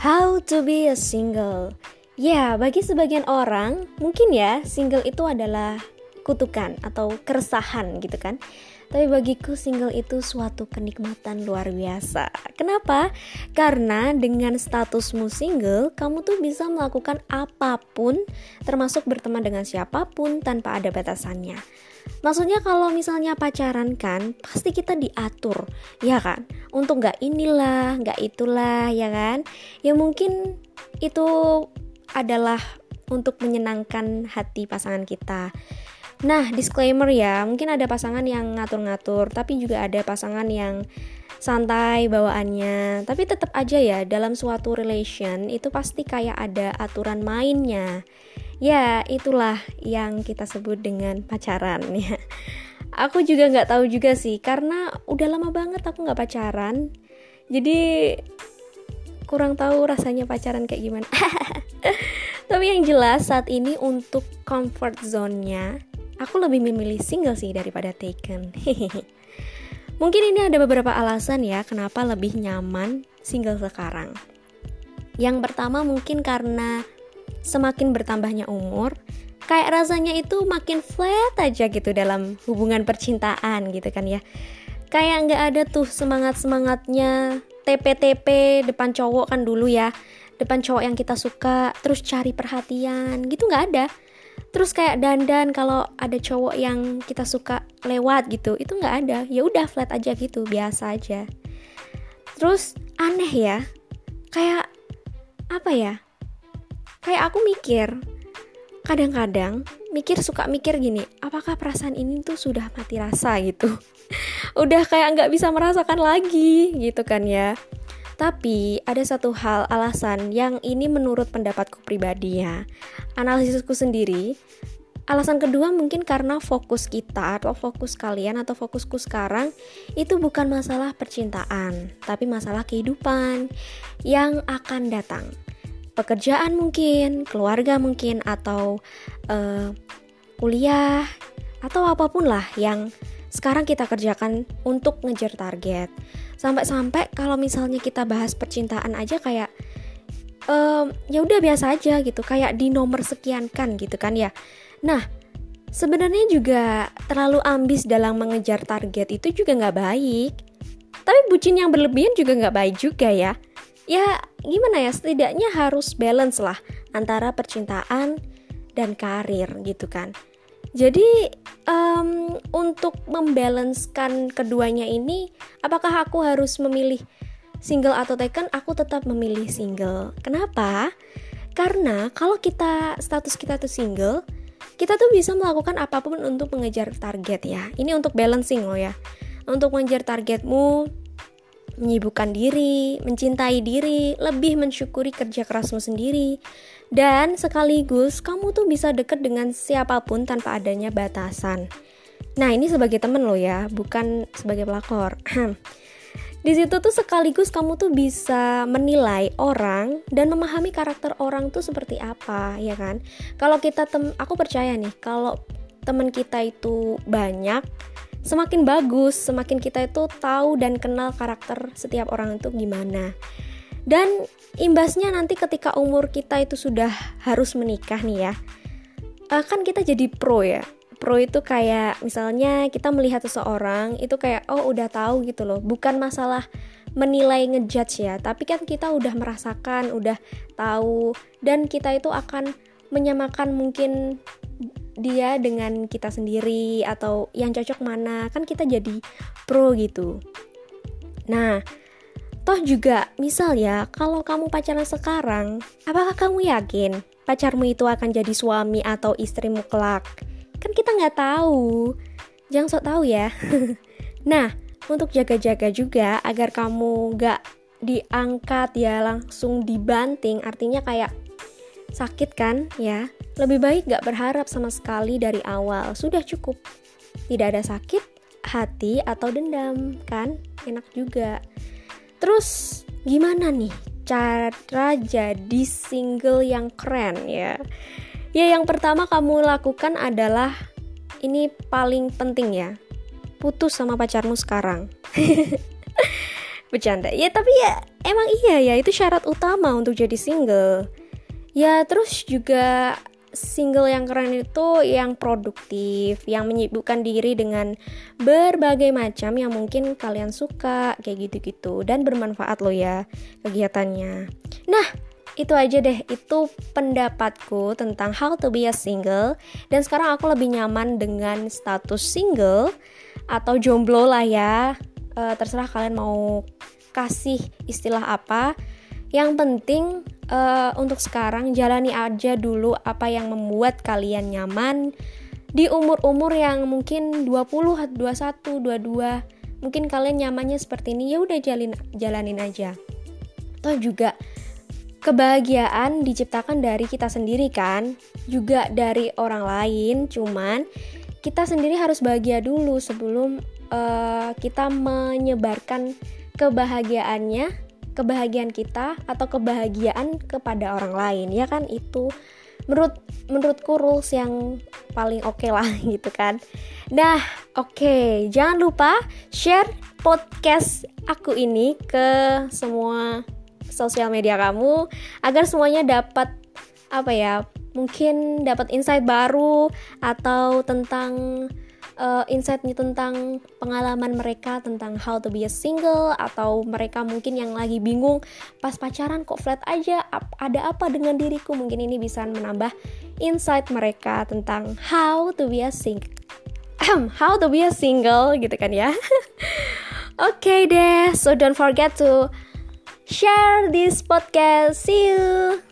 How to be a single? Ya, bagi sebagian orang, mungkin ya single itu adalah kutukan atau keresahan gitu kan. Tapi bagiku single itu suatu kenikmatan luar biasa. Kenapa? Karena dengan statusmu single, kamu tuh bisa melakukan apa pun, termasuk berteman dengan siapa pun tanpa ada batasannya. Maksudnya kalau misalnya pacaran kan pasti kita diatur, ya kan? Untuk nggak inilah, nggak itulah, ya kan? Ya mungkin itu adalah untuk menyenangkan hati pasangan kita. Nah, disclaimer ya, mungkin ada pasangan yang ngatur-ngatur, tapi juga ada pasangan yang santai bawaannya. Tapi tetap aja ya, dalam suatu relation itu pasti kayak ada aturan mainnya. Ya, itulah yang kita sebut dengan pacaran ya. Aku juga nggak tahu juga sih, karena udah lama banget aku nggak pacaran. Jadi kurang tahu rasanya pacaran kayak gimana. Tapi yang jelas saat ini untuk comfort zone-nya, aku lebih memilih single sih daripada taken. Mungkin ini ada beberapa alasan ya kenapa lebih nyaman single sekarang. Yang pertama mungkin karena semakin bertambahnya umur, kayak rasanya itu makin flat aja gitu dalam hubungan percintaan gitu kan ya. Kayak nggak ada tuh semangat-semangatnya TP-TP depan cowok kan dulu ya. Depan cowok yang kita suka, terus cari perhatian gitu nggak ada. Terus kayak dandan kalau ada cowok yang kita suka lewat gitu, itu nggak ada. Ya udah flat aja gitu, biasa aja. Terus aneh ya, kayak apa ya? kayak aku mikir kadang-kadang mikir suka mikir gini apakah perasaan ini tuh sudah mati rasa gitu udah kayak nggak bisa merasakan lagi gitu kan ya tapi ada satu hal alasan yang ini menurut pendapatku pribadi ya analisisku sendiri Alasan kedua mungkin karena fokus kita atau fokus kalian atau fokusku sekarang itu bukan masalah percintaan, tapi masalah kehidupan yang akan datang. Pekerjaan mungkin, keluarga mungkin, atau uh, kuliah, atau apa pun lah yang sekarang kita kerjakan untuk ngejar target. Sampai-sampai kalau misalnya kita bahas percintaan aja kayak um, ya udah biasa aja gitu, kayak di nomor sekian kan gitu kan ya. Nah, sebenarnya juga terlalu ambis dalam mengejar target itu juga nggak baik. Tapi bucin yang berlebihan juga nggak baik juga ya ya gimana ya setidaknya harus balance lah antara percintaan dan karir gitu kan jadi um, untuk membalancekan keduanya ini apakah aku harus memilih single atau taken? Aku tetap memilih single. Kenapa? Karena kalau kita status kita tuh single kita tuh bisa melakukan apa pun untuk mengejar target ya. Ini untuk balancing loh ya. Untuk mengejar targetmu menyibukkan diri, mencintai diri, lebih mensyukuri kerja kerasmu sendiri, dan sekaligus kamu tuh bisa deket dengan siapa pun tanpa adanya batasan. Nah ini sebagai temen lo ya, bukan sebagai pelakor. Di situ tuh sekaligus kamu tuh bisa menilai orang dan memahami karakter orang tuh seperti apa, ya kan? Kalau kita tem, aku percaya nih, kalau temen kita itu banyak, semakin bagus, semakin kita itu tahu dan kenal karakter setiap orang itu gimana. Dan imbasnya nanti ketika umur kita itu sudah harus menikah nih ya, uh, kan kita jadi pro ya. Pro itu kayak misalnya kita melihat seseorang itu kayak oh udah tahu gitu loh, bukan masalah menilai ngejudge ya, tapi kan kita udah merasakan, udah tahu dan kita itu akan menyamakan mungkin dia dengan kita sendiri atau yang cocok mana. Kan kita jadi pro gitu. Nah toh juga misal ya kalau kamu pacaran sekarang apakah kamu yakin pacarmu itu akan jadi suami atau istrimu kelak kan kita nggak tahu jangan sok tahu ya nah untuk jaga-jaga juga agar kamu nggak diangkat ya langsung dibanting artinya kayak sakit kan ya lebih baik gak berharap sama sekali dari awal, sudah cukup. Tidak ada sakit, hati, atau dendam, kan? Enak juga. Terus, gimana nih cara jadi single yang keren ya? Ya, yang pertama kamu lakukan adalah ini paling penting ya. Putus sama pacarmu sekarang. bercanda ya tapi ya emang iya ya itu syarat utama untuk jadi single ya terus juga single yang keren itu yang produktif, yang menyibukkan diri dengan berbagai macam yang mungkin kalian suka, kayak gitu-gitu, dan bermanfaat loh ya kegiatannya. Nah, itu aja deh, itu pendapatku tentang how to be a single. Dan sekarang aku lebih nyaman dengan status single atau jomblo lah ya. E, terserah kalian mau kasih istilah apa. Yang penting uh, untuk sekarang jalani aja dulu apa yang membuat kalian nyaman. Di umur-umur yang mungkin 20, 21, 22 mungkin kalian nyamannya seperti ini ya udah jalin jalanin aja. Atau juga kebahagiaan diciptakan dari kita sendiri kan? Juga dari orang lain cuman kita sendiri harus bahagia dulu sebelum uh, kita menyebarkan kebahagiaannya kebahagiaan kita atau kebahagiaan kepada orang lain ya kan itu menurut menurutku rules yang paling oke okay lah gitu kan nah oke okay. jangan lupa share podcast aku ini ke semua sosial media kamu agar semuanya dapat apa ya mungkin dapat insight baru atau tentang uh, insightnya tentang pengalaman mereka tentang how to be a single atau mereka mungkin yang lagi bingung pas pacaran kok flat aja ada apa dengan diriku? Mungkin ini bisa menambah insight mereka tentang how to be a single how to be a single gitu kan ya. Oke okay deh so don't forget to share this podcast. See you